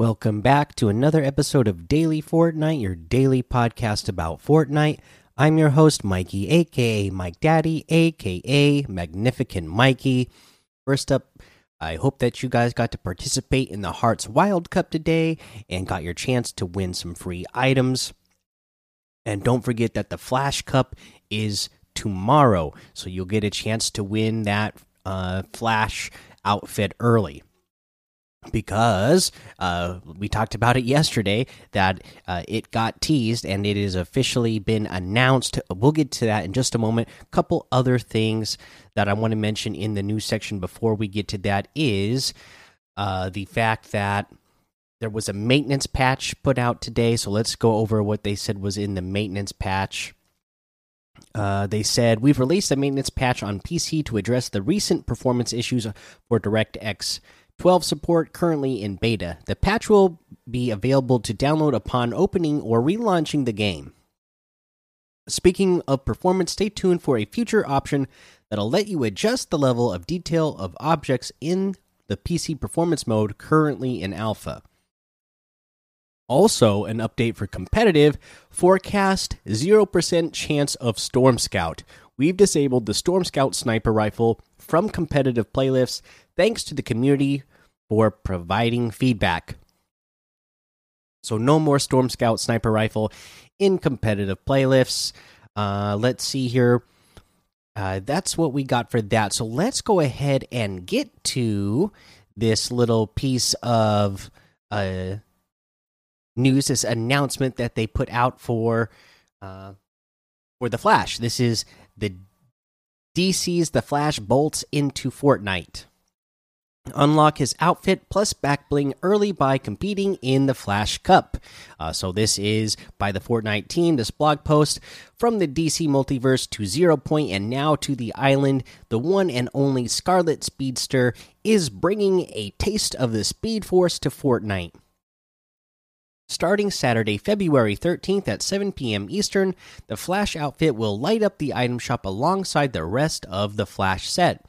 Welcome back to another episode of Daily Fortnite, your daily podcast about Fortnite. I'm your host, Mikey, aka Mike Daddy, aka Magnificent Mikey. First up, I hope that you guys got to participate in the Hearts Wild Cup today and got your chance to win some free items. And don't forget that the Flash Cup is tomorrow, so you'll get a chance to win that uh, Flash outfit early because uh, we talked about it yesterday that uh, it got teased and it has officially been announced. We'll get to that in just a moment. A couple other things that I want to mention in the news section before we get to that is uh, the fact that there was a maintenance patch put out today. So let's go over what they said was in the maintenance patch. Uh, they said we've released a maintenance patch on PC to address the recent performance issues for DirectX 12 support currently in beta. The patch will be available to download upon opening or relaunching the game. Speaking of performance, stay tuned for a future option that'll let you adjust the level of detail of objects in the PC performance mode currently in alpha. Also, an update for competitive forecast 0% chance of Storm Scout. We've disabled the Storm Scout sniper rifle from competitive playlists thanks to the community for providing feedback. So, no more Storm Scout sniper rifle in competitive playlists. Uh, let's see here. Uh, that's what we got for that. So, let's go ahead and get to this little piece of uh, news, this announcement that they put out for uh, for the Flash. This is the DC's The Flash bolts into Fortnite. Unlock his outfit plus back bling early by competing in the Flash Cup. Uh, so, this is by the Fortnite team. This blog post from the DC multiverse to Zero Point and now to the island. The one and only Scarlet Speedster is bringing a taste of the Speed Force to Fortnite. Starting Saturday, February 13th at 7 p.m. Eastern, the Flash outfit will light up the item shop alongside the rest of the Flash set.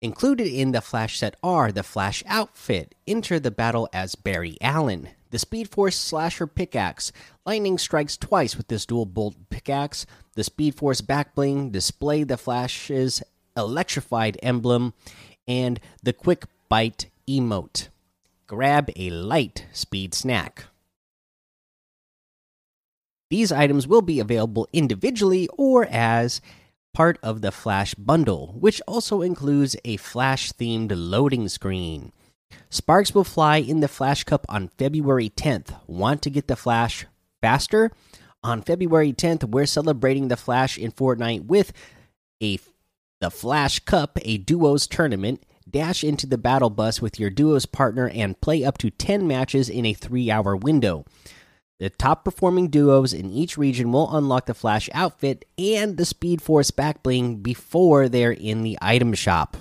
Included in the Flash set are the Flash outfit, enter the battle as Barry Allen, the Speed Force slasher pickaxe, lightning strikes twice with this dual bolt pickaxe, the Speed Force back bling, display the Flash's electrified emblem, and the Quick Bite emote. Grab a light speed snack. These items will be available individually or as part of the Flash bundle, which also includes a Flash themed loading screen. Sparks will fly in the Flash Cup on February 10th. Want to get the Flash faster? On February 10th, we're celebrating the Flash in Fortnite with a the Flash Cup, a duos tournament. Dash into the battle bus with your duos partner and play up to 10 matches in a 3-hour window. The top performing duos in each region will unlock the Flash outfit and the Speed Force back bling before they're in the item shop.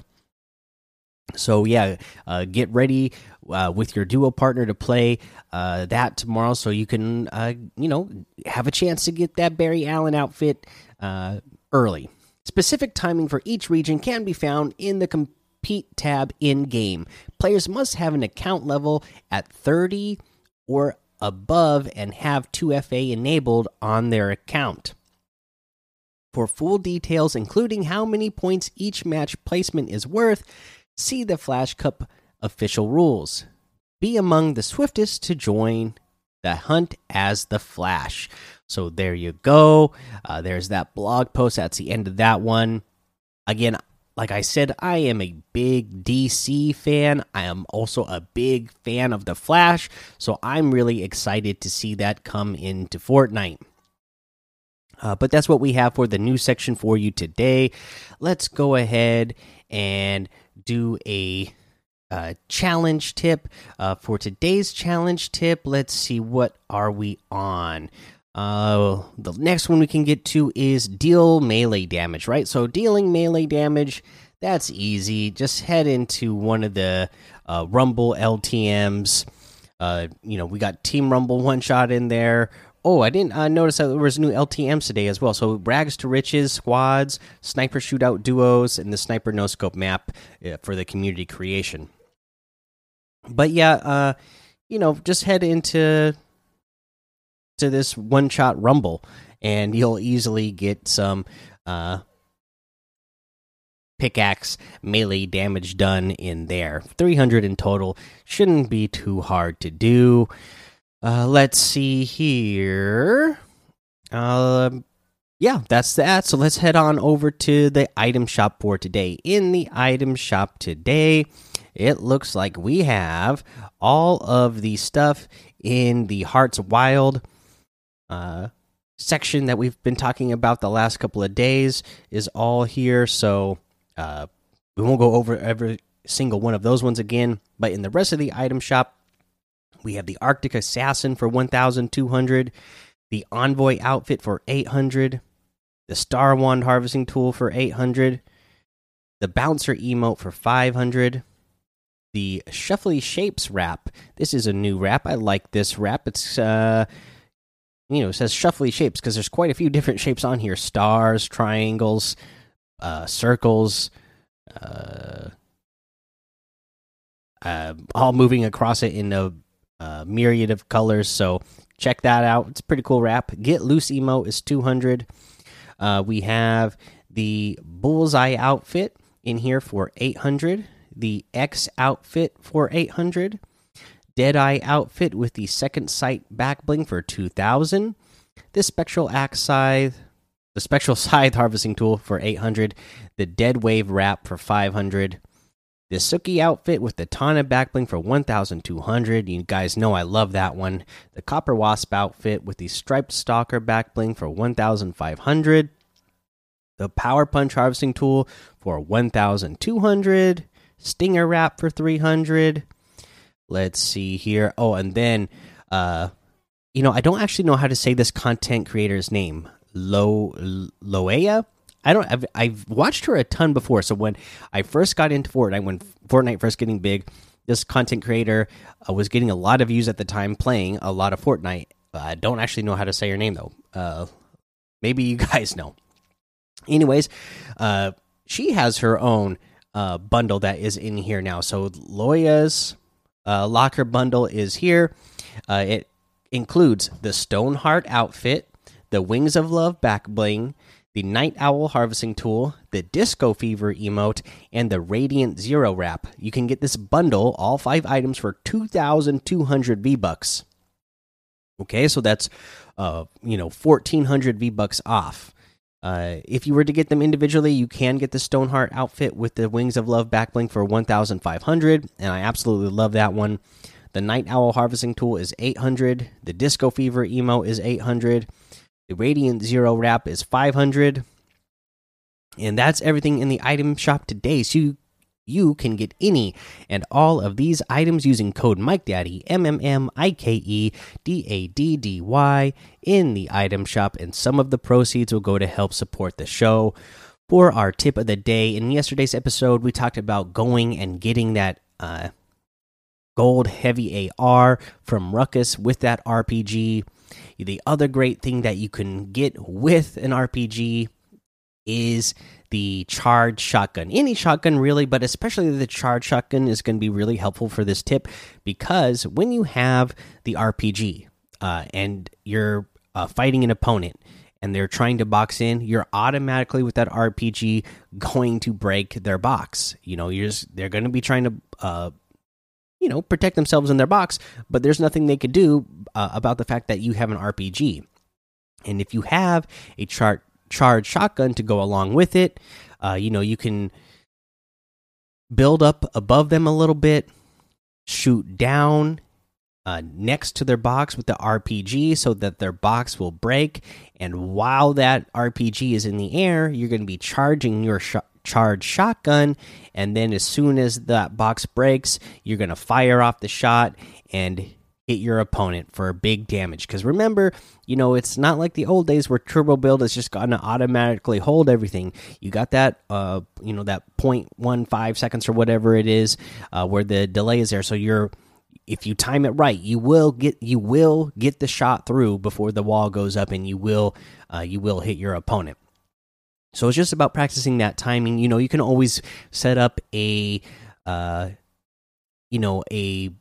So yeah, uh, get ready uh, with your duo partner to play uh, that tomorrow, so you can uh, you know have a chance to get that Barry Allen outfit uh, early. Specific timing for each region can be found in the compete tab in game. Players must have an account level at 30 or above and have 2FA enabled on their account. For full details, including how many points each match placement is worth, see the Flash Cup official rules. Be among the swiftest to join the hunt as the Flash. So there you go. Uh, there's that blog post. That's the end of that one. Again, like I said, I am a big DC fan. I am also a big fan of The Flash, so I'm really excited to see that come into Fortnite. Uh, but that's what we have for the new section for you today. Let's go ahead and do a uh, challenge tip uh, for today's challenge tip. Let's see what are we on. Uh, the next one we can get to is deal melee damage, right? So dealing melee damage, that's easy. Just head into one of the uh, Rumble LTM's. Uh, you know, we got Team Rumble one shot in there. Oh, I didn't uh, notice that there was new LTMs today as well. So rags to riches, squads, sniper shootout duos, and the sniper no scope map uh, for the community creation. But yeah, uh, you know, just head into to this one shot rumble, and you'll easily get some uh, pickaxe melee damage done in there. 300 in total shouldn't be too hard to do. Uh, let's see here. Uh, yeah, that's that. So let's head on over to the item shop for today. In the item shop today, it looks like we have all of the stuff in the Hearts Wild uh, section that we've been talking about the last couple of days is all here. So uh, we won't go over every single one of those ones again. But in the rest of the item shop, we have the Arctic Assassin for 1,200, the Envoy outfit for 800, the Star Wand harvesting tool for 800, the Bouncer emote for 500 the Shuffly Shapes wrap. This is a new wrap. I like this wrap. It's uh you know, it says Shuffly Shapes because there's quite a few different shapes on here. Stars, triangles, uh circles, uh, uh all moving across it in a, a myriad of colors. So check that out. It's a pretty cool wrap. Get Loose emote is 200. Uh we have the Bullseye outfit in here for 800 the X outfit for 800, Deadeye outfit with the second sight back bling for 2000, this spectral axe scythe, the spectral scythe harvesting tool for 800, the Dead Wave wrap for 500, the Tsuki outfit with the Tana back bling for 1200. You guys know I love that one. The Copper Wasp outfit with the Striped Stalker back bling for 1500. The Power Punch harvesting tool for 1200 Stinger wrap for 300. Let's see here. Oh, and then uh you know, I don't actually know how to say this content creator's name. Lo Loea? I don't I've, I've watched her a ton before. So when I first got into Fortnite, when Fortnite first getting big, this content creator uh, was getting a lot of views at the time playing a lot of Fortnite. I don't actually know how to say her name though. Uh maybe you guys know. Anyways, uh she has her own uh, bundle that is in here now. So Loya's uh, locker bundle is here. Uh, it includes the Stoneheart outfit, the Wings of Love back bling, the Night Owl harvesting tool, the Disco Fever emote, and the Radiant Zero wrap. You can get this bundle, all five items, for two thousand two hundred V bucks. Okay, so that's uh, you know fourteen hundred V bucks off. Uh, if you were to get them individually, you can get the Stoneheart outfit with the Wings of Love backbling for 1,500, and I absolutely love that one. The Night Owl harvesting tool is 800. The Disco Fever emo is 800. The Radiant Zero wrap is 500. And that's everything in the item shop today. So you you can get any and all of these items using code MikeDaddy, M M M I K E D A D D Y, in the item shop, and some of the proceeds will go to help support the show. For our tip of the day, in yesterday's episode, we talked about going and getting that uh, gold heavy AR from Ruckus with that RPG. The other great thing that you can get with an RPG is the charged shotgun. Any shotgun, really, but especially the charged shotgun is going to be really helpful for this tip because when you have the RPG uh, and you're uh, fighting an opponent and they're trying to box in, you're automatically with that RPG going to break their box. You know, you're just, they're going to be trying to. Uh, you know, protect themselves in their box, but there's nothing they could do uh, about the fact that you have an RPG. And if you have a chart charged shotgun to go along with it. Uh, you know, you can build up above them a little bit, shoot down uh, next to their box with the RPG so that their box will break. And while that RPG is in the air, you're going to be charging your sh charged shotgun. And then as soon as that box breaks, you're going to fire off the shot and hit your opponent for big damage. Because remember, you know, it's not like the old days where turbo build is just going to automatically hold everything. You got that, uh, you know, that 0.15 seconds or whatever it is, uh, where the delay is there. So you're, if you time it right, you will get you will get the shot through before the wall goes up, and you will uh, you will hit your opponent. So it's just about practicing that timing. You know, you can always set up a, uh, you know, a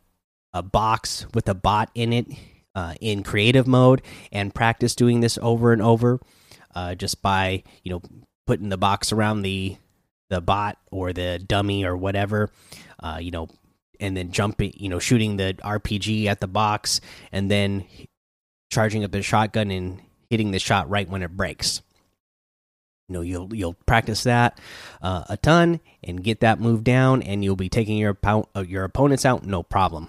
a box with a bot in it uh, in creative mode and practice doing this over and over uh, just by you know putting the box around the the bot or the dummy or whatever uh, you know and then jumping you know shooting the rpg at the box and then charging up the shotgun and hitting the shot right when it breaks. You know you'll you'll practice that uh, a ton and get that move down and you'll be taking your uh, your opponents out no problem